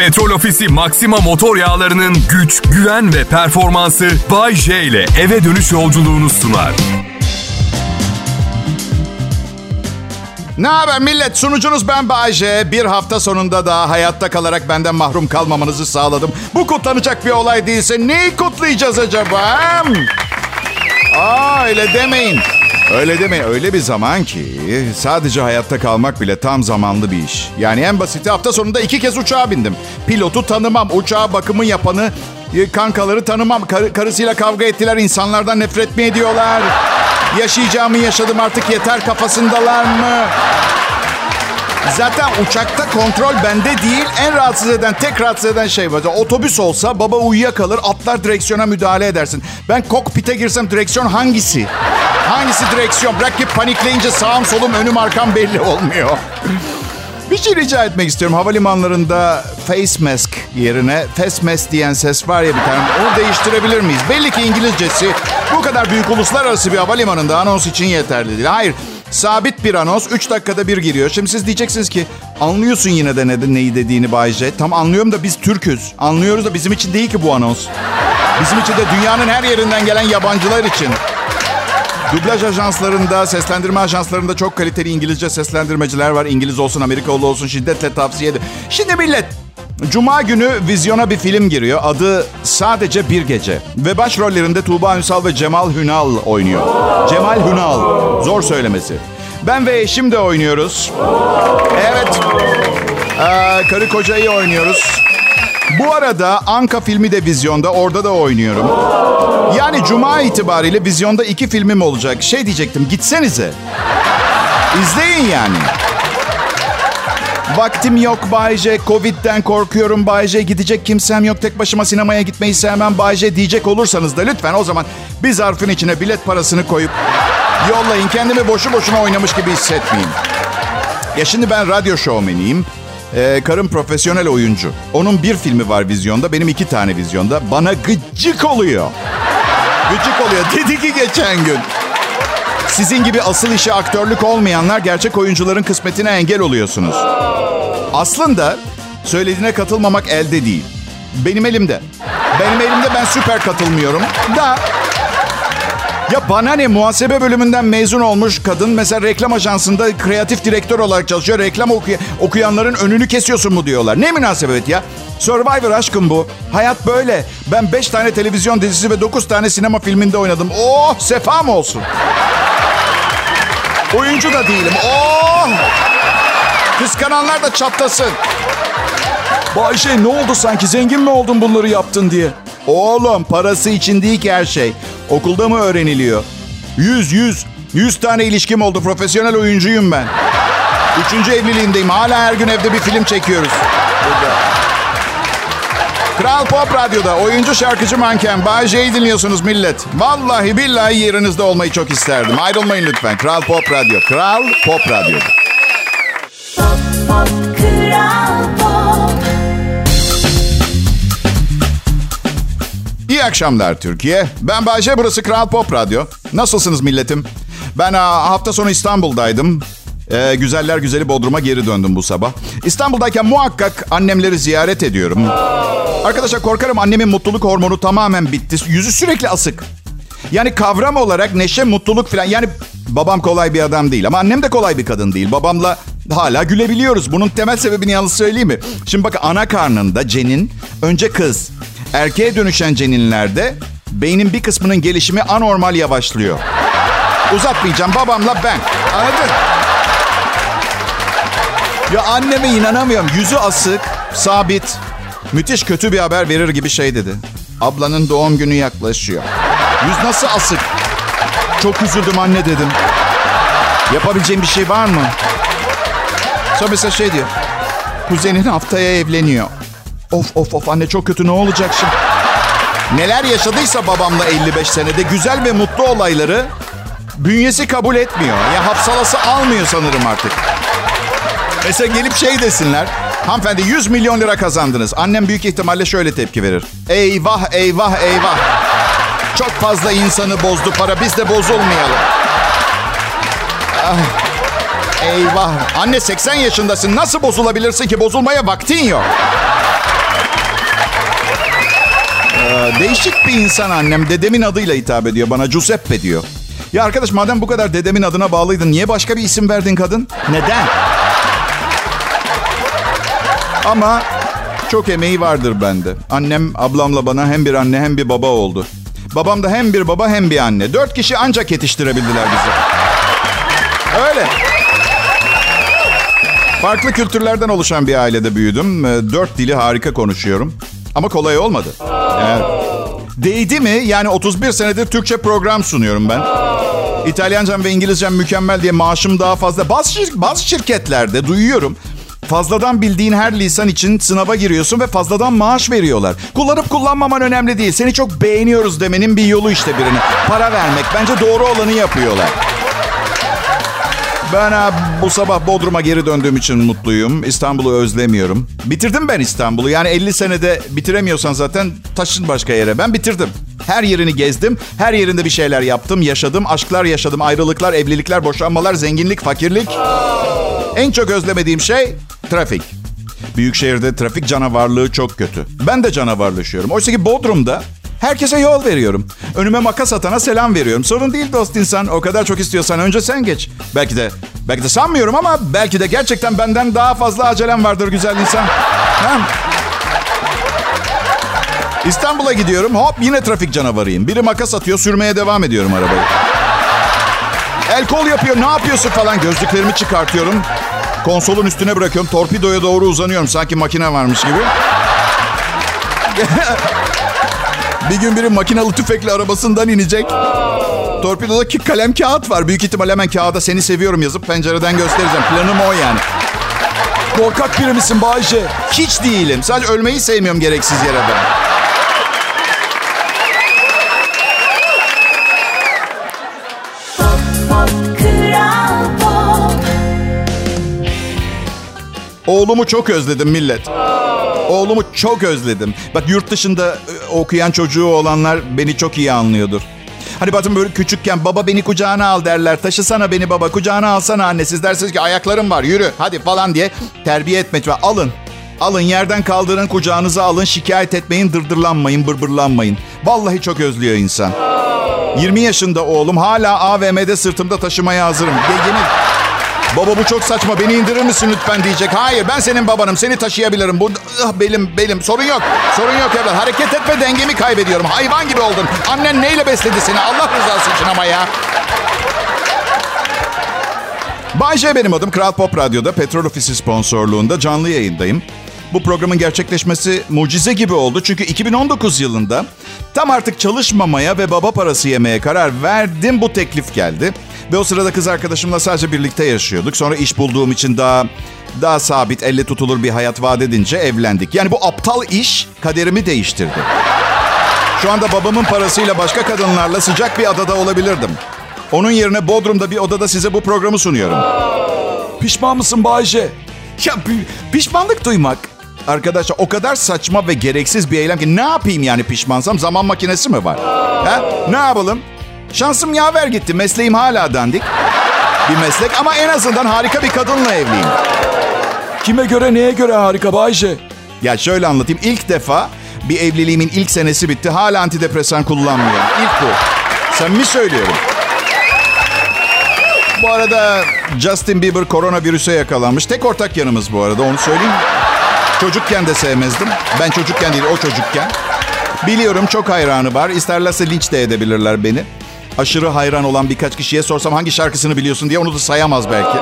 Petrol Ofisi Maxima motor yağlarının güç, güven ve performansı Bay J ile eve dönüş yolculuğunu sunar. Ne haber millet? Sunucunuz ben Bayece. Bir hafta sonunda da hayatta kalarak benden mahrum kalmamanızı sağladım. Bu kutlanacak bir olay değilse neyi kutlayacağız acaba? Aa öyle demeyin. Öyle demeyin. Öyle bir zaman ki sadece hayatta kalmak bile tam zamanlı bir iş. Yani en basiti hafta sonunda iki kez uçağa bindim. Pilotu tanımam. Uçağa bakımı yapanı e, kankaları tanımam. Kar- karısıyla kavga ettiler. insanlardan nefret mi ediyorlar? Yaşayacağımı yaşadım artık yeter kafasındalar mı? Zaten uçakta kontrol bende değil. En rahatsız eden, tek rahatsız eden şey var. Otobüs olsa baba uyuyakalır, atlar direksiyona müdahale edersin. Ben kokpite girsem direksiyon hangisi? Hangisi direksiyon? Bırak ki panikleyince sağım solum önüm arkam belli olmuyor. Bir şey rica etmek istiyorum. Havalimanlarında face mask yerine face mask diyen ses var ya bir tane. Onu değiştirebilir miyiz? Belli ki İngilizcesi bu kadar büyük uluslararası bir havalimanında anons için yeterli değil. Hayır. Sabit bir anons 3 dakikada bir giriyor. Şimdi siz diyeceksiniz ki anlıyorsun yine de ne, neyi dediğini Bay J. Tam anlıyorum da biz Türk'üz. Anlıyoruz da bizim için değil ki bu anons. Bizim için de dünyanın her yerinden gelen yabancılar için. Dublaj ajanslarında, seslendirme ajanslarında çok kaliteli İngilizce seslendirmeciler var. İngiliz olsun, Amerikalı olsun şiddetle tavsiye ederim. Şimdi millet, Cuma günü vizyona bir film giriyor. Adı Sadece Bir Gece. Ve başrollerinde Tuğba Ünsal ve Cemal Hünal oynuyor. Cemal Hünal. Zor söylemesi. Ben ve eşim de oynuyoruz. Evet. Ee, karı kocayı oynuyoruz. Bu arada Anka filmi de vizyonda. Orada da oynuyorum. Yani cuma itibariyle vizyonda iki filmim olacak. Şey diyecektim gitsenize. İzleyin yani. Vaktim yok Bayce. Covid'den korkuyorum Bayce. Gidecek kimsem yok. Tek başıma sinemaya gitmeyi sevmem Bayce diyecek olursanız da lütfen o zaman bir zarfın içine bilet parasını koyup yollayın. Kendimi boşu boşuna oynamış gibi hissetmeyeyim. Ya şimdi ben radyo şovmeniyim. Ee, karım profesyonel oyuncu. Onun bir filmi var vizyonda, benim iki tane vizyonda. Bana gıcık oluyor. Gıcık oluyor. Dedi ki geçen gün. Sizin gibi asıl işi aktörlük olmayanlar gerçek oyuncuların kısmetine engel oluyorsunuz. Aslında söylediğine katılmamak elde değil. Benim elimde. Benim elimde ben süper katılmıyorum. Da ya bana ne muhasebe bölümünden mezun olmuş kadın mesela reklam ajansında kreatif direktör olarak çalışıyor. Reklam okuy- okuyanların önünü kesiyorsun mu diyorlar. Ne münasebet ya? Survivor aşkım bu. Hayat böyle. Ben 5 tane televizyon dizisi ve 9 tane sinema filminde oynadım. Oh sefam olsun. Oyuncu da değilim. Oh! Kıskananlar da çatlasın. Bayşe ne oldu sanki zengin mi oldun bunları yaptın diye. Oğlum parası için değil ki her şey. Okulda mı öğreniliyor? Yüz yüz. Yüz tane ilişkim oldu. Profesyonel oyuncuyum ben. Üçüncü evliliğimdeyim. Hala her gün evde bir film çekiyoruz. Burada. Kral Pop Radyo'da oyuncu şarkıcı manken Bay J'yi dinliyorsunuz millet. Vallahi billahi yerinizde olmayı çok isterdim. Ayrılmayın lütfen. Kral Pop Radyo. Kral Pop Radyo. İyi akşamlar Türkiye. Ben Bayce, burası Kral Pop Radyo. Nasılsınız milletim? Ben hafta sonu İstanbul'daydım. Ee, güzeller güzeli Bodrum'a geri döndüm bu sabah. İstanbul'dayken muhakkak annemleri ziyaret ediyorum. Arkadaşlar korkarım annemin mutluluk hormonu tamamen bitti. Yüzü sürekli asık. Yani kavram olarak neşe, mutluluk falan. Yani babam kolay bir adam değil ama annem de kolay bir kadın değil. Babamla hala gülebiliyoruz. Bunun temel sebebini yalnız söyleyeyim mi? Şimdi bak ana karnında cenin önce kız. Erkeğe dönüşen ceninlerde beynin bir kısmının gelişimi anormal yavaşlıyor. Uzatmayacağım babamla ben. Anladın? Ya anneme inanamıyorum. Yüzü asık, sabit. Müthiş kötü bir haber verir gibi şey dedi. Ablanın doğum günü yaklaşıyor. Yüz nasıl asık? Çok üzüldüm anne dedim. Yapabileceğim bir şey var mı? Sonra mesela şey diyor. Kuzenin haftaya evleniyor. Of of of anne çok kötü ne olacak şimdi? Neler yaşadıysa babamla 55 senede güzel ve mutlu olayları bünyesi kabul etmiyor. Ya hapsalası almıyor sanırım artık. Mesela gelip şey desinler. Hanımefendi 100 milyon lira kazandınız. Annem büyük ihtimalle şöyle tepki verir. Eyvah eyvah eyvah. Çok fazla insanı bozdu para. Biz de bozulmayalım. Ah, eyvah. Anne 80 yaşındasın. Nasıl bozulabilirsin ki? Bozulmaya vaktin yok. Ee, değişik bir insan annem. Dedemin adıyla hitap ediyor bana. Giuseppe diyor. Ya arkadaş madem bu kadar dedemin adına bağlıydın niye başka bir isim verdin kadın? Neden? Ama çok emeği vardır bende. Annem ablamla bana hem bir anne hem bir baba oldu. Babam da hem bir baba hem bir anne. Dört kişi ancak yetiştirebildiler bizi. Öyle. Farklı kültürlerden oluşan bir ailede büyüdüm. Ee, dört dili harika konuşuyorum. Ama kolay olmadı. Evet. Değdi mi? Yani 31 senedir Türkçe program sunuyorum ben. İtalyancam ve İngilizcem mükemmel diye maaşım daha fazla. Bazı, şir- bazı şirketlerde duyuyorum. Fazladan bildiğin her lisan için sınava giriyorsun ve fazladan maaş veriyorlar. Kullanıp kullanmaman önemli değil. Seni çok beğeniyoruz demenin bir yolu işte birine. Para vermek. Bence doğru olanı yapıyorlar. Ben bu sabah Bodrum'a geri döndüğüm için mutluyum. İstanbul'u özlemiyorum. Bitirdim ben İstanbul'u. Yani 50 senede bitiremiyorsan zaten taşın başka yere. Ben bitirdim. Her yerini gezdim. Her yerinde bir şeyler yaptım, yaşadım. Aşklar yaşadım, ayrılıklar, evlilikler, boşanmalar, zenginlik, fakirlik. En çok özlemediğim şey trafik. Büyük şehirde trafik canavarlığı çok kötü. Ben de canavarlaşıyorum. Oysa ki Bodrum'da herkese yol veriyorum. Önüme makas atana selam veriyorum. Sorun değil dost insan. O kadar çok istiyorsan önce sen geç. Belki de belki de sanmıyorum ama belki de gerçekten benden daha fazla acelem vardır güzel insan. Ha? İstanbul'a gidiyorum. Hop yine trafik canavarıyım. Biri makas atıyor, sürmeye devam ediyorum arabayı. El kol yapıyor, ne yapıyorsun falan. Gözlüklerimi çıkartıyorum. Konsolun üstüne bırakıyorum. Torpidoya doğru uzanıyorum. Sanki makine varmış gibi. bir gün biri makinalı tüfekli arabasından inecek. Torpidoda ki kalem kağıt var. Büyük ihtimal hemen kağıda seni seviyorum yazıp pencereden göstereceğim. Planım o yani. Korkak biri misin Bayce? Hiç değilim. Sadece ölmeyi sevmiyorum gereksiz yere ben. Oğlumu çok özledim millet. Oğlumu çok özledim. Bak yurt dışında e, okuyan çocuğu olanlar beni çok iyi anlıyordur. Hani bazen böyle küçükken baba beni kucağına al derler. Taşısana beni baba kucağına alsana anne. Siz dersiniz ki ayaklarım var yürü hadi falan diye terbiye etmek var. Alın. Alın yerden kaldırın kucağınıza alın. Şikayet etmeyin dırdırlanmayın bırbırlanmayın. Vallahi çok özlüyor insan. 20 yaşında oğlum hala AVM'de sırtımda taşımaya hazırım. Yemin Baba bu çok saçma beni indirir misin lütfen diyecek. Hayır ben senin babanım seni taşıyabilirim. Bu ah, belim belim sorun yok. Sorun yok evlat. Hareket etme dengemi kaybediyorum. Hayvan gibi oldun. Annen neyle besledi seni Allah rızası için ama ya. Bay benim adım. Kral Pop Radyo'da Petrol Ofisi sponsorluğunda canlı yayındayım. Bu programın gerçekleşmesi mucize gibi oldu. Çünkü 2019 yılında tam artık çalışmamaya ve baba parası yemeye karar verdim. Bu teklif geldi. Ve o sırada kız arkadaşımla sadece birlikte yaşıyorduk. Sonra iş bulduğum için daha daha sabit, elle tutulur bir hayat vaat edince evlendik. Yani bu aptal iş kaderimi değiştirdi. Şu anda babamın parasıyla başka kadınlarla sıcak bir adada olabilirdim. Onun yerine Bodrum'da bir odada size bu programı sunuyorum. Pişman mısın Bayce? Ya pişmanlık duymak Arkadaşlar o kadar saçma ve gereksiz bir eylem ki ne yapayım yani pişmansam zaman makinesi mi var? Ha? Ne yapalım? Şansım yaver gitti. Mesleğim hala dandik. Bir meslek ama en azından harika bir kadınla evliyim. Kime göre neye göre harika Bayce? Ya şöyle anlatayım. İlk defa bir evliliğimin ilk senesi bitti. Hala antidepresan kullanmıyorum. İlk bu. Sen mi söylüyorum. Bu arada Justin Bieber koronavirüse yakalanmış. Tek ortak yanımız bu arada onu söyleyeyim. Çocukken de sevmezdim. Ben çocukken değil o çocukken. Biliyorum çok hayranı var. İsterlerse linç de edebilirler beni. Aşırı hayran olan birkaç kişiye sorsam hangi şarkısını biliyorsun diye onu da sayamaz belki.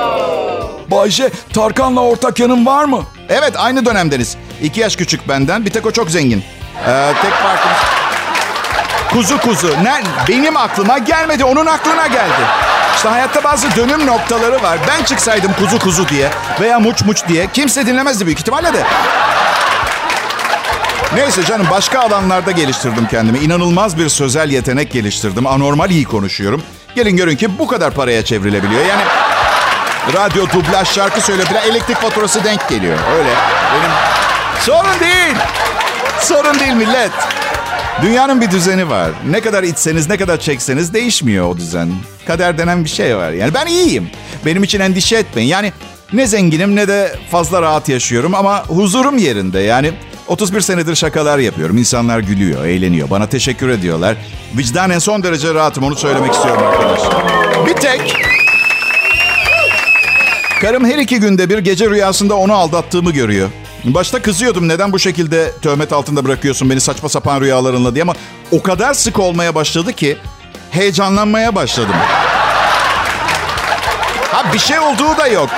Bayşe, Tarkan'la ortak yanın var mı? Evet, aynı dönemdeniz. İki yaş küçük benden. Bir tek o çok zengin. Ee, tek farkımız... Kuzu kuzu. Ne? Benim aklıma gelmedi, onun aklına geldi. İşte hayatta bazı dönüm noktaları var. Ben çıksaydım kuzu kuzu diye veya muç muç diye kimse dinlemezdi büyük ihtimalle de. Neyse canım başka alanlarda geliştirdim kendimi. İnanılmaz bir sözel yetenek geliştirdim. Anormal iyi konuşuyorum. Gelin görün ki bu kadar paraya çevrilebiliyor. Yani radyo, dublaj, şarkı söyle falan elektrik faturası denk geliyor. Öyle. Benim sorun değil. Sorun değil millet. Dünyanın bir düzeni var. Ne kadar içseniz, ne kadar çekseniz değişmiyor o düzen. Kader denen bir şey var. Yani ben iyiyim. Benim için endişe etmeyin. Yani ne zenginim ne de fazla rahat yaşıyorum ama huzurum yerinde. Yani 31 senedir şakalar yapıyorum. İnsanlar gülüyor, eğleniyor. Bana teşekkür ediyorlar. Vicdanen son derece rahatım onu söylemek istiyorum arkadaşlar. Bir tek Karım her iki günde bir gece rüyasında onu aldattığımı görüyor. Başta kızıyordum neden bu şekilde töhmet altında bırakıyorsun beni saçma sapan rüyalarınla diye ama o kadar sık olmaya başladı ki heyecanlanmaya başladım. Ha bir şey olduğu da yok.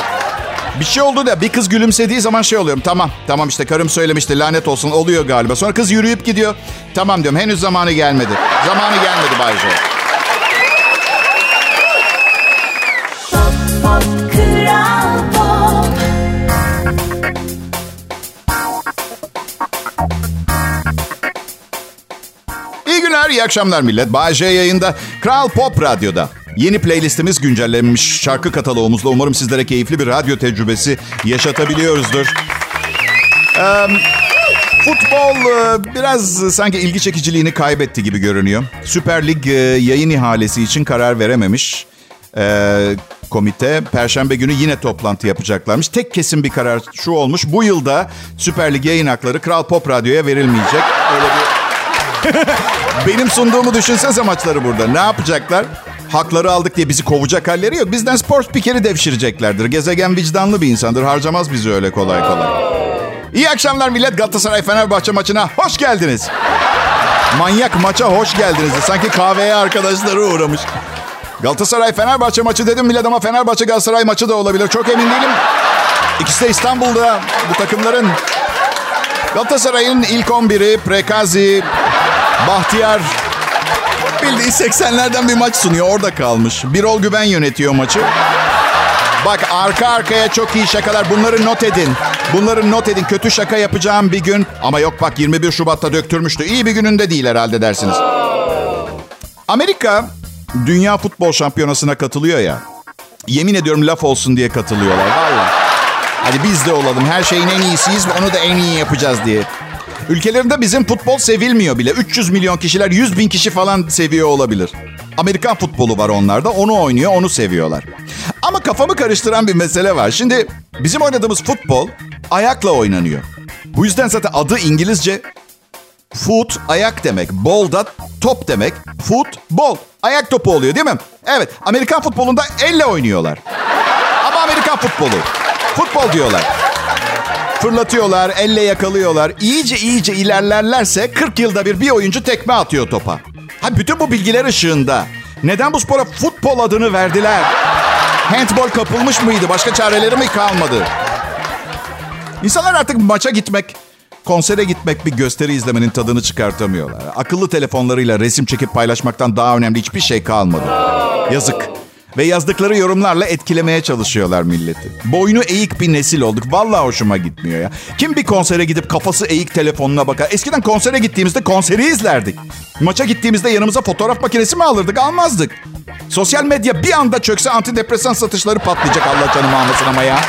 Bir şey oldu da bir kız gülümsediği zaman şey oluyorum. Tamam tamam işte karım söylemişti lanet olsun oluyor galiba. Sonra kız yürüyüp gidiyor. Tamam diyorum henüz zamanı gelmedi. Zamanı gelmedi Bayce. Pop, pop, kral pop. İyi günler, iyi akşamlar millet. Bay J yayında. Kral Pop Radyo'da. Yeni playlistimiz güncellenmiş şarkı kataloğumuzla. Umarım sizlere keyifli bir radyo tecrübesi yaşatabiliyoruzdur. Ee, futbol e, biraz sanki ilgi çekiciliğini kaybetti gibi görünüyor. Süper Lig e, yayın ihalesi için karar verememiş. Ee, komite Perşembe günü yine toplantı yapacaklarmış. Tek kesin bir karar şu olmuş. Bu yılda Süper Lig yayın hakları Kral Pop Radyo'ya verilmeyecek. Öyle bir benim sunduğumu düşünsenize maçları burada. Ne yapacaklar? Hakları aldık diye bizi kovacak halleri yok. Bizden spor spikeri devşireceklerdir. Gezegen vicdanlı bir insandır. Harcamaz bizi öyle kolay kolay. İyi akşamlar millet. Galatasaray Fenerbahçe maçına hoş geldiniz. Manyak maça hoş geldiniz. Sanki kahveye arkadaşları uğramış. Galatasaray Fenerbahçe maçı dedim millet ama Fenerbahçe Galatasaray maçı da olabilir. Çok emin değilim. İkisi de İstanbul'da bu takımların. Galatasaray'ın ilk 11'i Prekazi, Bahtiyar bildiği 80'lerden bir maç sunuyor. Orada kalmış. Birol Güven yönetiyor maçı. Bak arka arkaya çok iyi şakalar. Bunları not edin. Bunları not edin. Kötü şaka yapacağım bir gün. Ama yok bak 21 Şubat'ta döktürmüştü. İyi bir gününde değil herhalde dersiniz. Amerika Dünya Futbol Şampiyonası'na katılıyor ya. Yemin ediyorum laf olsun diye katılıyorlar. Vallahi. Hadi biz de olalım. Her şeyin en iyisiyiz ve onu da en iyi yapacağız diye. Ülkelerinde bizim futbol sevilmiyor bile. 300 milyon kişiler 100 bin kişi falan seviyor olabilir. Amerikan futbolu var onlarda. Onu oynuyor, onu seviyorlar. Ama kafamı karıştıran bir mesele var. Şimdi bizim oynadığımız futbol ayakla oynanıyor. Bu yüzden zaten adı İngilizce foot ayak demek. Ball da top demek. Foot ball. Ayak topu oluyor değil mi? Evet. Amerikan futbolunda elle oynuyorlar. Ama Amerikan futbolu. Futbol diyorlar. Fırlatıyorlar, elle yakalıyorlar. İyice iyice ilerlerlerse 40 yılda bir bir oyuncu tekme atıyor topa. Ha bütün bu bilgiler ışığında neden bu spora futbol adını verdiler? Handball kapılmış mıydı? Başka çareleri mi kalmadı? İnsanlar artık maça gitmek, konsere gitmek, bir gösteri izlemenin tadını çıkartamıyorlar. Akıllı telefonlarıyla resim çekip paylaşmaktan daha önemli hiçbir şey kalmadı. Yazık. Ve yazdıkları yorumlarla etkilemeye çalışıyorlar milleti. Boynu eğik bir nesil olduk. Vallahi hoşuma gitmiyor ya. Kim bir konsere gidip kafası eğik telefonuna bakar? Eskiden konsere gittiğimizde konseri izlerdik. Maça gittiğimizde yanımıza fotoğraf makinesi mi alırdık? Almazdık. Sosyal medya bir anda çökse antidepresan satışları patlayacak Allah canımı almasın ama ya.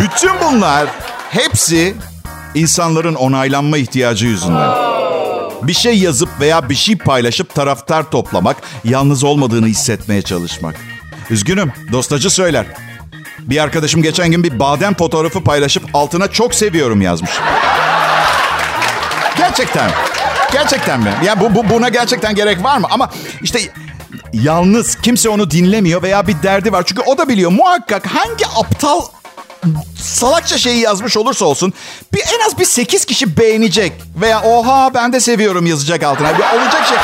Bütün bunlar hepsi insanların onaylanma ihtiyacı yüzünden. Bir şey yazıp veya bir şey paylaşıp taraftar toplamak, yalnız olmadığını hissetmeye çalışmak. Üzgünüm, dostacı söyler. Bir arkadaşım geçen gün bir badem fotoğrafı paylaşıp altına çok seviyorum yazmış. Gerçekten. Gerçekten mi? Ya bu, bu buna gerçekten gerek var mı? Ama işte yalnız kimse onu dinlemiyor veya bir derdi var. Çünkü o da biliyor muhakkak hangi aptal salakça şeyi yazmış olursa olsun bir en az bir 8 kişi beğenecek veya oha ben de seviyorum yazacak altına. Bir olacak şey.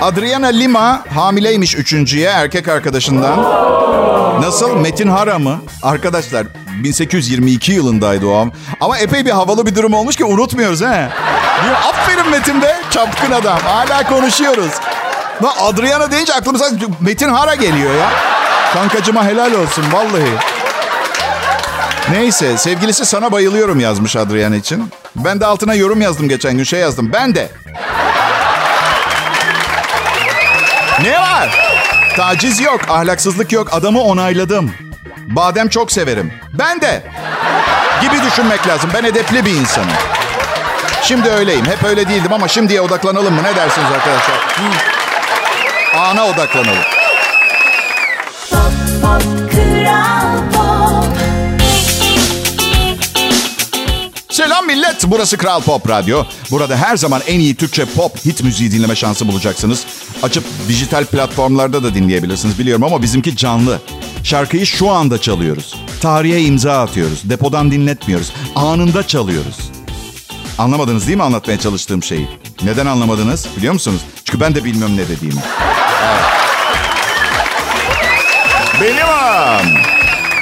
Adriana Lima hamileymiş üçüncüye erkek arkadaşından. Nasıl? Metin Hara mı? Arkadaşlar 1822 yılındaydı o am. Ama epey bir havalı bir durum olmuş ki unutmuyoruz he. Aferin Metin be. Çapkın adam. Hala konuşuyoruz. Adriana deyince aklımıza Metin Hara geliyor ya. Kankacıma helal olsun vallahi. Neyse sevgilisi sana bayılıyorum yazmış Adriana için. Ben de altına yorum yazdım geçen gün şey yazdım. Ben de. Ne var? Taciz yok, ahlaksızlık yok. Adamı onayladım. Badem çok severim. Ben de. Gibi düşünmek lazım. Ben edepli bir insanım. Şimdi öyleyim. Hep öyle değildim ama şimdiye odaklanalım mı? Ne dersiniz arkadaşlar? Ana odaklanalım. Selam millet. Burası Kral Pop Radyo. Burada her zaman en iyi Türkçe pop hit müziği dinleme şansı bulacaksınız. Açıp dijital platformlarda da dinleyebilirsiniz biliyorum ama bizimki canlı. Şarkıyı şu anda çalıyoruz. Tarihe imza atıyoruz. Depodan dinletmiyoruz. Anında çalıyoruz. Anlamadınız değil mi anlatmaya çalıştığım şeyi? Neden anlamadınız? Biliyor musunuz? Çünkü ben de bilmiyorum ne dediğimi. Evet. Benim am.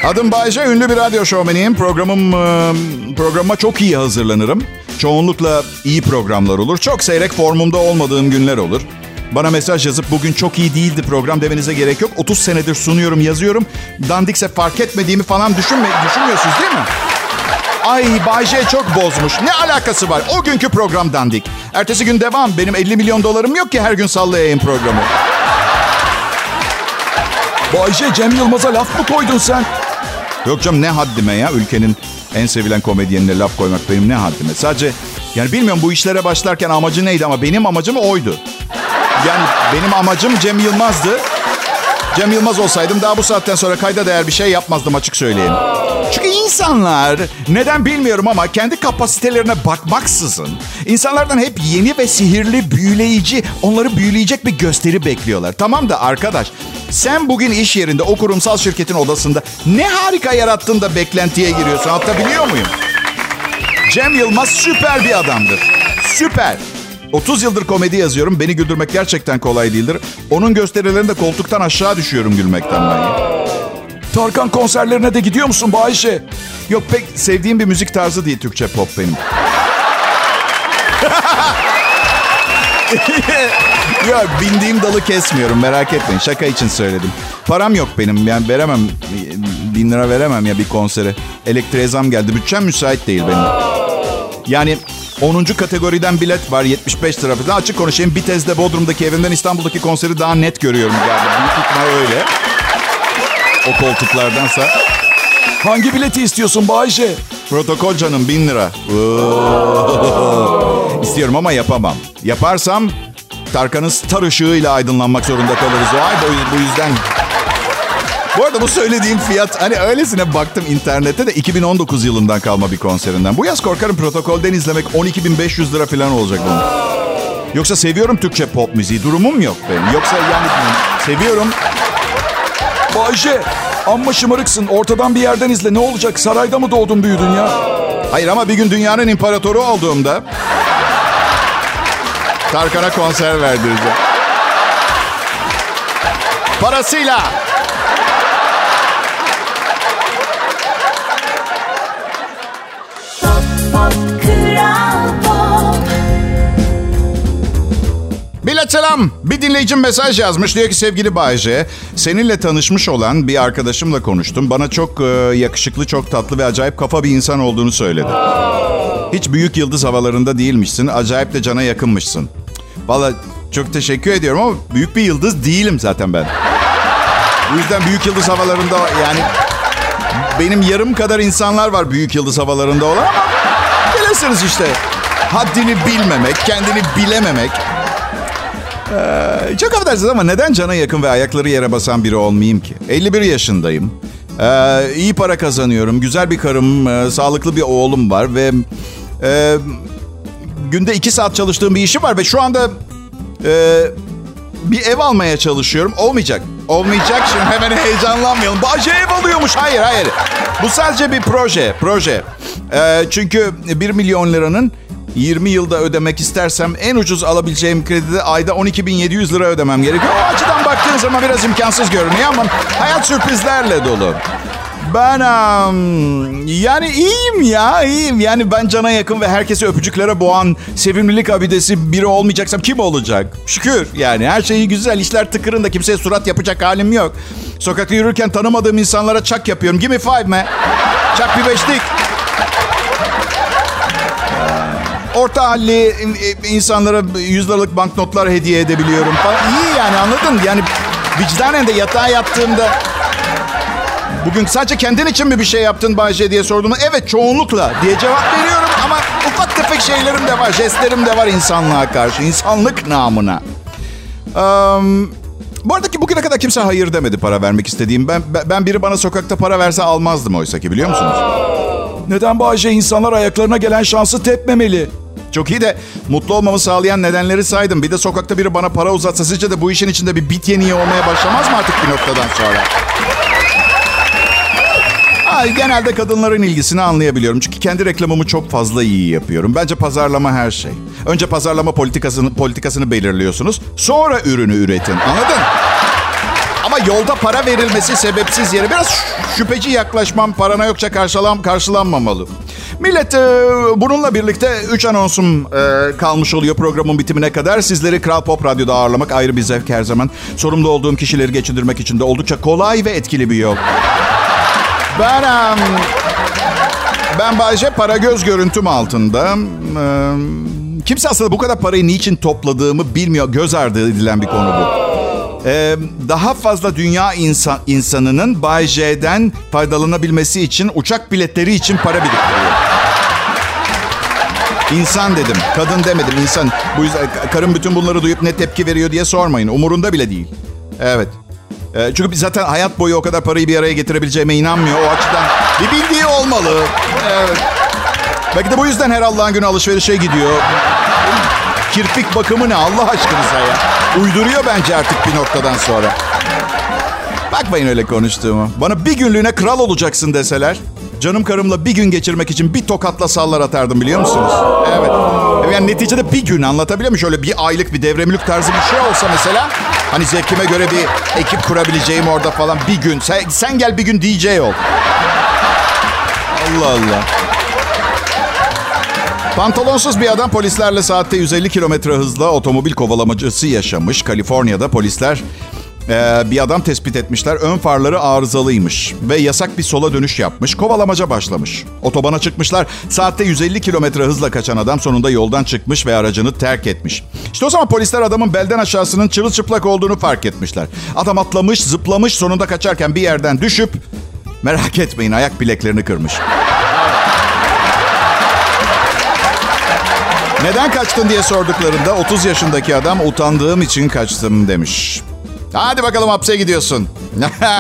Adım Bayce, ünlü bir radyo şovmeniyim. Programım, e, programa çok iyi hazırlanırım. Çoğunlukla iyi programlar olur. Çok seyrek formumda olmadığım günler olur. Bana mesaj yazıp bugün çok iyi değildi program demenize gerek yok. 30 senedir sunuyorum, yazıyorum. Dandikse fark etmediğimi falan düşünme, düşünmüyorsunuz değil mi? Ay Bayce çok bozmuş. Ne alakası var? O günkü program dandik. Ertesi gün devam. Benim 50 milyon dolarım yok ki her gün sallayayım programı. Bayce Cem Yılmaz'a laf mı koydun sen? Yok canım ne haddime ya. Ülkenin en sevilen komedyenine laf koymak benim ne haddime. Sadece yani bilmiyorum bu işlere başlarken amacı neydi ama benim amacım oydu. Yani benim amacım Cem Yılmaz'dı. Cem Yılmaz olsaydım daha bu saatten sonra kayda değer bir şey yapmazdım açık söyleyeyim. Çünkü insanlar neden bilmiyorum ama kendi kapasitelerine bakmaksızın insanlardan hep yeni ve sihirli, büyüleyici, onları büyüleyecek bir gösteri bekliyorlar. Tamam da arkadaş sen bugün iş yerinde o kurumsal şirketin odasında ne harika yarattın da beklentiye giriyorsun. Anlatabiliyor muyum? Cem Yılmaz süper bir adamdır. Süper. 30 yıldır komedi yazıyorum. Beni güldürmek gerçekten kolay değildir. Onun gösterilerinde koltuktan aşağı düşüyorum gülmekten ben ya. Tarkan konserlerine de gidiyor musun Bayşe? Yok pek sevdiğim bir müzik tarzı değil Türkçe pop benim. Yok bindiğim dalı kesmiyorum merak etmeyin. Şaka için söyledim. Param yok benim yani veremem. Bin lira veremem ya bir konsere. Elektriğe zam geldi. Bütçem müsait değil benim. Yani 10. kategoriden bilet var 75 lira. Açık konuşayım Bitez'de Bodrum'daki evimden İstanbul'daki konseri daha net görüyorum galiba. Büyük ihtimal öyle. O koltuklardansa. Hangi bileti istiyorsun Bayşe? Protokol canım bin lira. İstiyorum ama yapamam. Yaparsam Tarkan'ın star ışığıyla aydınlanmak zorunda kalırız. O ay bu yüzden bu arada bu söylediğim fiyat hani öylesine baktım internette de 2019 yılından kalma bir konserinden. Bu yaz korkarım protokolden izlemek 12.500 lira falan olacak bunun. Yoksa seviyorum Türkçe pop müziği. Durumum yok benim. Yoksa yani seviyorum. Bayşe amma şımarıksın. Ortadan bir yerden izle. Ne olacak? Sarayda mı doğdun büyüdün ya? Hayır ama bir gün dünyanın imparatoru olduğumda Tarkan'a konser verdireceğim. Parasıyla. Millet selam. Bir dinleyicim mesaj yazmış. Diyor ki sevgili Bayce, seninle tanışmış olan bir arkadaşımla konuştum. Bana çok e, yakışıklı, çok tatlı ve acayip kafa bir insan olduğunu söyledi. Hiç büyük yıldız havalarında değilmişsin. Acayip de cana yakınmışsın. Valla çok teşekkür ediyorum ama büyük bir yıldız değilim zaten ben. Bu yüzden büyük yıldız havalarında yani benim yarım kadar insanlar var büyük yıldız havalarında olan ama bilirsiniz işte. Haddini bilmemek, kendini bilememek. Ee, çok affedersiniz ama neden cana yakın ve ayakları yere basan biri olmayayım ki? 51 yaşındayım. Ee, iyi para kazanıyorum. Güzel bir karım, e, sağlıklı bir oğlum var ve e, günde 2 saat çalıştığım bir işim var ve şu anda e, bir ev almaya çalışıyorum. Olmayacak. Olmayacak. Şimdi hemen heyecanlanmayalım. Bahçe ev alıyormuş. Hayır, hayır. Bu sadece bir proje. Proje. Ee, çünkü 1 milyon liranın 20 yılda ödemek istersem en ucuz alabileceğim kredide ayda 12.700 lira ödemem gerekiyor. O açıdan baktığın zaman biraz imkansız görünüyor ama hayat sürprizlerle dolu. Ben am, yani iyiyim ya iyiyim. Yani ben cana yakın ve herkesi öpücüklere boğan sevimlilik abidesi biri olmayacaksam kim olacak? Şükür yani her şey güzel. işler tıkırında kimseye surat yapacak halim yok. Sokakta yürürken tanımadığım insanlara çak yapıyorum. Give me five me. Çak bir beşlik. Orta halli insanlara 100 liralık banknotlar hediye edebiliyorum falan. İyi yani anladın? Yani vicdanen de yatağa yattığımda Bugün sadece kendin için mi bir şey yaptın Bayce diye sorduğumda evet çoğunlukla diye cevap veriyorum ama ufak tefek şeylerim de var, jestlerim de var insanlığa karşı, insanlık namına. Um, bu arada ki bugüne kadar kimse hayır demedi para vermek istediğim. Ben ben biri bana sokakta para verse almazdım oysa ki biliyor musunuz? Neden Bayce insanlar ayaklarına gelen şansı tepmemeli? Çok iyi de mutlu olmamı sağlayan nedenleri saydım. Bir de sokakta biri bana para uzatsa sizce de bu işin içinde bir bit yeniği olmaya başlamaz mı artık bir noktadan sonra? Ay, genelde kadınların ilgisini anlayabiliyorum. Çünkü kendi reklamımı çok fazla iyi yapıyorum. Bence pazarlama her şey. Önce pazarlama politikasını, politikasını belirliyorsunuz. Sonra ürünü üretin. Anladın? Ama yolda para verilmesi sebepsiz yere biraz şüpheci yaklaşmam, parana yokça karşılan, karşılanmamalı. Millet e, bununla birlikte 3 anonsum e, kalmış oluyor programın bitimine kadar. Sizleri Kral Pop Radyo'da ağırlamak ayrı bir zevk her zaman. Sorumlu olduğum kişileri geçindirmek için de oldukça kolay ve etkili bir yol. Ben um, ben Bayce para göz görüntüm altında. Um, kimse aslında bu kadar parayı niçin topladığımı bilmiyor. Göz ardı edilen bir konu bu. Ee, daha fazla dünya insan, insanının Bay J'den faydalanabilmesi için uçak biletleri için para biriktiriyor. İnsan dedim. Kadın demedim insan. Bu yüzden karım bütün bunları duyup ne tepki veriyor diye sormayın. Umurunda bile değil. Evet. Ee, çünkü zaten hayat boyu o kadar parayı bir araya getirebileceğime inanmıyor. O açıdan bir bildiği olmalı. Evet. Belki de bu yüzden her Allah'ın günü alışverişe gidiyor. Kirpik bakımı ne Allah aşkınıza ya. Uyduruyor bence artık bir noktadan sonra. Bakmayın öyle konuştuğumu. Bana bir günlüğüne kral olacaksın deseler... Canım karımla bir gün geçirmek için bir tokatla sallar atardım biliyor musunuz? Evet. Yani neticede bir gün anlatabiliyor muyum? Şöyle bir aylık bir devremlik tarzı bir şey olsa mesela... Hani zevkime göre bir ekip kurabileceğim orada falan bir gün. Sen, sen gel bir gün DJ ol. Allah Allah. Pantolonsuz bir adam polislerle saatte 150 kilometre hızla otomobil kovalamacısı yaşamış. Kaliforniya'da polisler e, bir adam tespit etmişler. Ön farları arızalıymış ve yasak bir sola dönüş yapmış. Kovalamaca başlamış. Otobana çıkmışlar. Saatte 150 kilometre hızla kaçan adam sonunda yoldan çıkmış ve aracını terk etmiş. İşte o zaman polisler adamın belden aşağısının çırılçıplak olduğunu fark etmişler. Adam atlamış, zıplamış, sonunda kaçarken bir yerden düşüp merak etmeyin ayak bileklerini kırmış. Neden kaçtın diye sorduklarında 30 yaşındaki adam utandığım için kaçtım demiş. Hadi bakalım hapse gidiyorsun.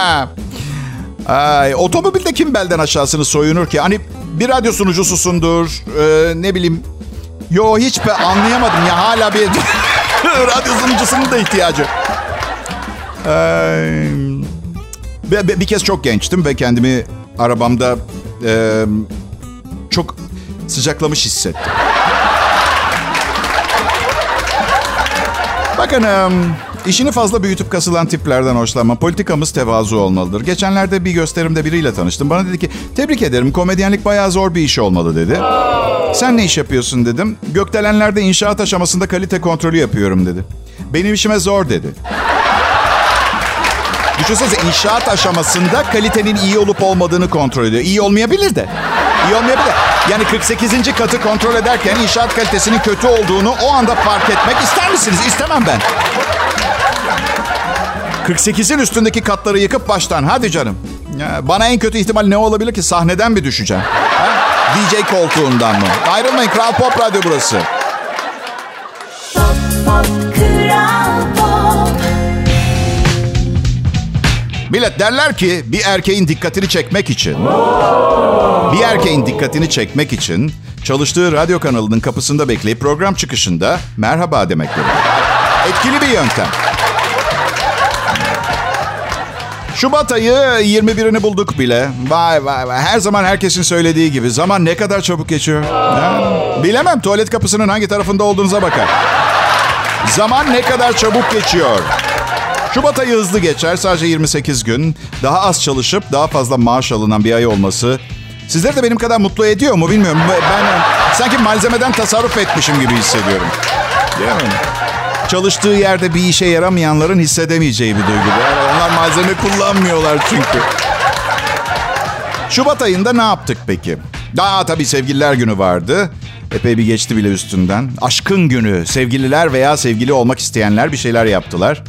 Ay, otomobilde kim belden aşağısını soyunur ki? Hani bir radyo sunucususundur. Ee, ne bileyim. Yo hiç be anlayamadım ya. Hala bir radyo sunucusunun da ihtiyacı. Ee, bir, bir kez çok gençtim ve kendimi arabamda e, çok sıcaklamış hissettim. Bakın işini fazla büyütüp kasılan tiplerden hoşlanma. Politikamız tevazu olmalıdır. Geçenlerde bir gösterimde biriyle tanıştım. Bana dedi ki tebrik ederim komedyenlik bayağı zor bir iş olmalı dedi. Sen ne iş yapıyorsun dedim. Gökdelenlerde inşaat aşamasında kalite kontrolü yapıyorum dedi. Benim işime zor dedi. Düşünsenize inşaat aşamasında kalitenin iyi olup olmadığını kontrol ediyor. İyi olmayabilir de. İyi olmayabilir. Yani 48. katı kontrol ederken inşaat kalitesinin kötü olduğunu o anda fark etmek ister misiniz? İstemem ben. 48'in üstündeki katları yıkıp baştan. Hadi canım. Bana en kötü ihtimal ne olabilir ki? Sahneden mi düşeceğim? Ha? DJ koltuğundan mı? Ayrılmayın. Kral Pop Radyo burası. Millet derler ki bir erkeğin dikkatini çekmek için bir erkeğin dikkatini çekmek için çalıştığı radyo kanalının kapısında bekleyip program çıkışında merhaba demek gerekir. Etkili bir yöntem. Şubat ayı 21'ini bulduk bile. Vay vay vay. Her zaman herkesin söylediği gibi. Zaman ne kadar çabuk geçiyor. Ha? Bilemem tuvalet kapısının hangi tarafında olduğunuza bakar. Zaman ne kadar çabuk geçiyor. Şubat ayı hızlı geçer. Sadece 28 gün. Daha az çalışıp daha fazla maaş alınan bir ay olması sizleri de benim kadar mutlu ediyor mu bilmiyorum. Ben sanki malzemeden tasarruf etmişim gibi hissediyorum. Değil mi? Çalıştığı yerde bir işe yaramayanların hissedemeyeceği bir duygu. Yani onlar malzeme kullanmıyorlar çünkü. Şubat ayında ne yaptık peki? Daha tabii sevgililer günü vardı. Epey bir geçti bile üstünden. Aşkın günü. Sevgililer veya sevgili olmak isteyenler bir şeyler yaptılar.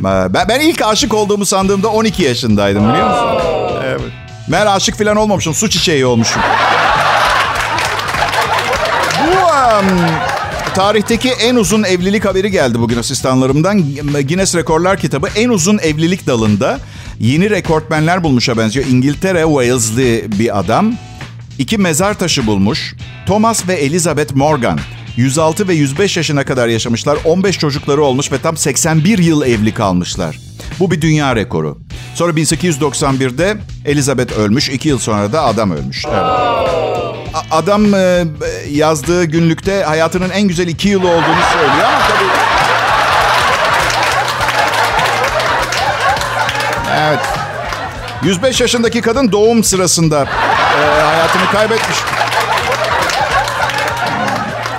Ben, ben ilk aşık olduğumu sandığımda 12 yaşındaydım biliyor musun? Evet. Meğer aşık falan olmamışım. Su çiçeği olmuşum. Bu um, tarihteki en uzun evlilik haberi geldi bugün asistanlarımdan. Guinness Rekorlar kitabı en uzun evlilik dalında yeni rekortmenler bulmuşa benziyor. İngiltere Wales'li bir adam. iki mezar taşı bulmuş. Thomas ve Elizabeth Morgan. 106 ve 105 yaşına kadar yaşamışlar. 15 çocukları olmuş ve tam 81 yıl evli kalmışlar. Bu bir dünya rekoru. Sonra 1891'de Elizabeth ölmüş. 2 yıl sonra da adam ölmüş. Evet. Adam e, yazdığı günlükte hayatının en güzel iki yılı olduğunu söylüyor ama tabii... Evet. 105 yaşındaki kadın doğum sırasında e, hayatını kaybetmiş.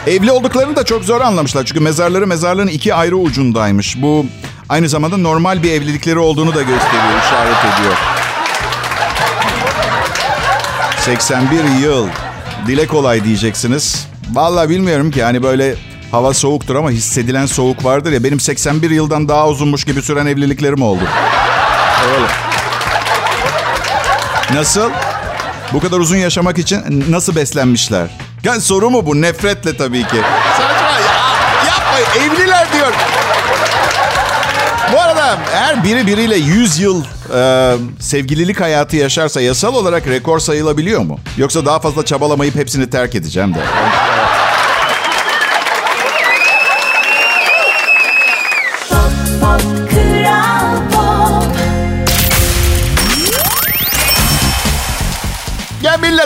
Evli olduklarını da çok zor anlamışlar. Çünkü mezarları mezarlığın iki ayrı ucundaymış. Bu aynı zamanda normal bir evlilikleri olduğunu da gösteriyor, işaret ediyor. 81 yıl. Dile kolay diyeceksiniz. Vallahi bilmiyorum ki hani böyle hava soğuktur ama hissedilen soğuk vardır ya. Benim 81 yıldan daha uzunmuş gibi süren evliliklerim oldu. Öyle. Nasıl? Bu kadar uzun yaşamak için nasıl beslenmişler? Yani soru mu bu? Nefretle tabii ki. Saçma ya. Yapmayın. Evliler diyor. Bu arada eğer biri biriyle 100 yıl e, sevgililik hayatı yaşarsa yasal olarak rekor sayılabiliyor mu? Yoksa daha fazla çabalamayıp hepsini terk edeceğim de.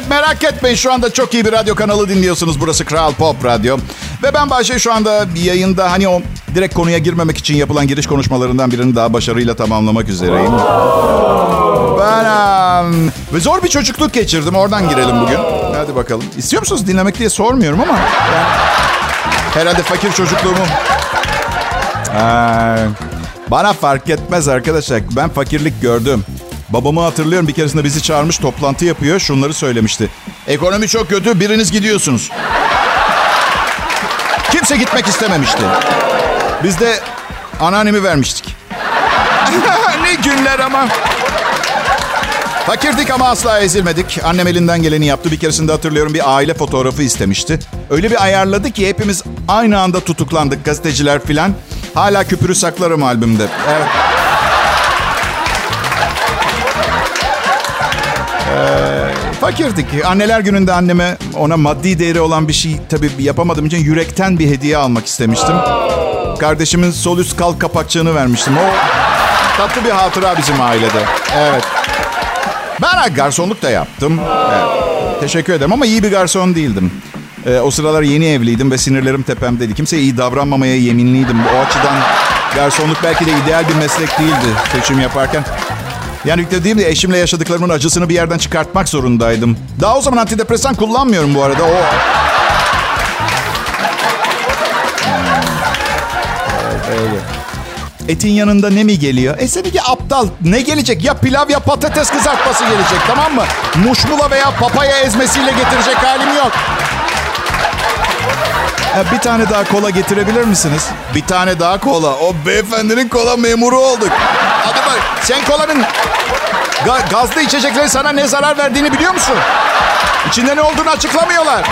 Merak etmeyin şu anda çok iyi bir radyo kanalı dinliyorsunuz. Burası Kral Pop Radyo. Ve ben Bahçe şu anda yayında hani o direkt konuya girmemek için yapılan giriş konuşmalarından birini daha başarıyla tamamlamak üzereyim. Ben em, ve zor bir çocukluk geçirdim. Oradan girelim bugün. Hadi bakalım. İstiyor musunuz dinlemek diye sormuyorum ama. yani herhalde fakir çocukluğumu. Ee, bana fark etmez arkadaşlar. Ben fakirlik gördüm. Babamı hatırlıyorum bir keresinde bizi çağırmış toplantı yapıyor. Şunları söylemişti. Ekonomi çok kötü biriniz gidiyorsunuz. Kimse gitmek istememişti. Biz de anneannemi vermiştik. ne günler ama. Fakirdik ama asla ezilmedik. Annem elinden geleni yaptı. Bir keresinde hatırlıyorum bir aile fotoğrafı istemişti. Öyle bir ayarladı ki hepimiz aynı anda tutuklandık gazeteciler filan. Hala küpürü saklarım albümde. Evet. Fakirdik. Anneler gününde anneme ona maddi değeri olan bir şey tabii yapamadığım için yürekten bir hediye almak istemiştim. Kardeşimin sol üst kalk kapakçığını vermiştim. O tatlı bir hatıra bizim ailede. Evet. Ben garsonluk da yaptım. Evet. Teşekkür ederim ama iyi bir garson değildim. Ee, o sıralar yeni evliydim ve sinirlerim tepemdeydi. Kimseye iyi davranmamaya yeminliydim. O açıdan garsonluk belki de ideal bir meslek değildi seçim yaparken. Yani yüklediğim de eşimle yaşadıklarımın acısını bir yerden çıkartmak zorundaydım. Daha o zaman antidepresan kullanmıyorum bu arada. O Öyle. Etin yanında ne mi geliyor? E seninki aptal. Ne gelecek? Ya pilav ya patates kızartması gelecek tamam mı? Muşmula veya papaya ezmesiyle getirecek halim yok. E, bir tane daha kola getirebilir misiniz? Bir tane daha kola. O beyefendinin kola memuru olduk. Hadi bak sen kolanın ga- gazlı içeceklerin sana ne zarar verdiğini biliyor musun? İçinde ne olduğunu açıklamıyorlar.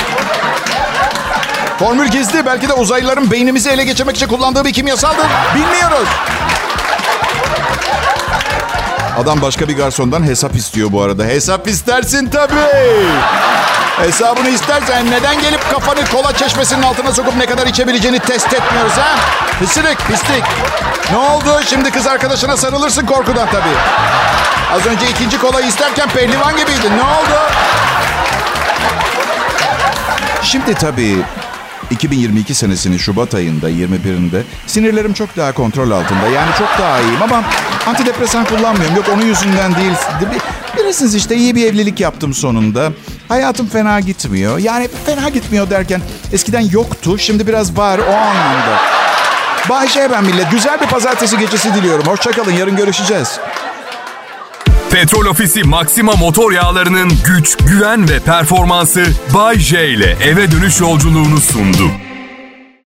Formül gizli. Belki de uzaylıların beynimizi ele geçirmek için kullandığı bir kimyasaldır. Bilmiyoruz. Adam başka bir garsondan hesap istiyor bu arada. Hesap istersin tabii. Hesabını istersen neden gelip kafanı kola çeşmesinin altına sokup ne kadar içebileceğini test etmiyoruz ha? Pisirik, pislik. Ne oldu? Şimdi kız arkadaşına sarılırsın korkudan tabii. Az önce ikinci kolayı isterken pehlivan gibiydin. Ne oldu? Şimdi tabii 2022 senesinin Şubat ayında 21'inde sinirlerim çok daha kontrol altında. Yani çok daha iyiyim ama antidepresan kullanmıyorum. Yok onun yüzünden değil. Bilirsiniz işte iyi bir evlilik yaptım sonunda. Hayatım fena gitmiyor. Yani fena gitmiyor derken eskiden yoktu. Şimdi biraz var o anlamda. Bayşe ben millet. Güzel bir pazartesi gecesi diliyorum. Hoşçakalın. Yarın görüşeceğiz. Petrol Ofisi Maxima motor yağlarının güç, güven ve performansı Bay J ile eve dönüş yolculuğunu sundu.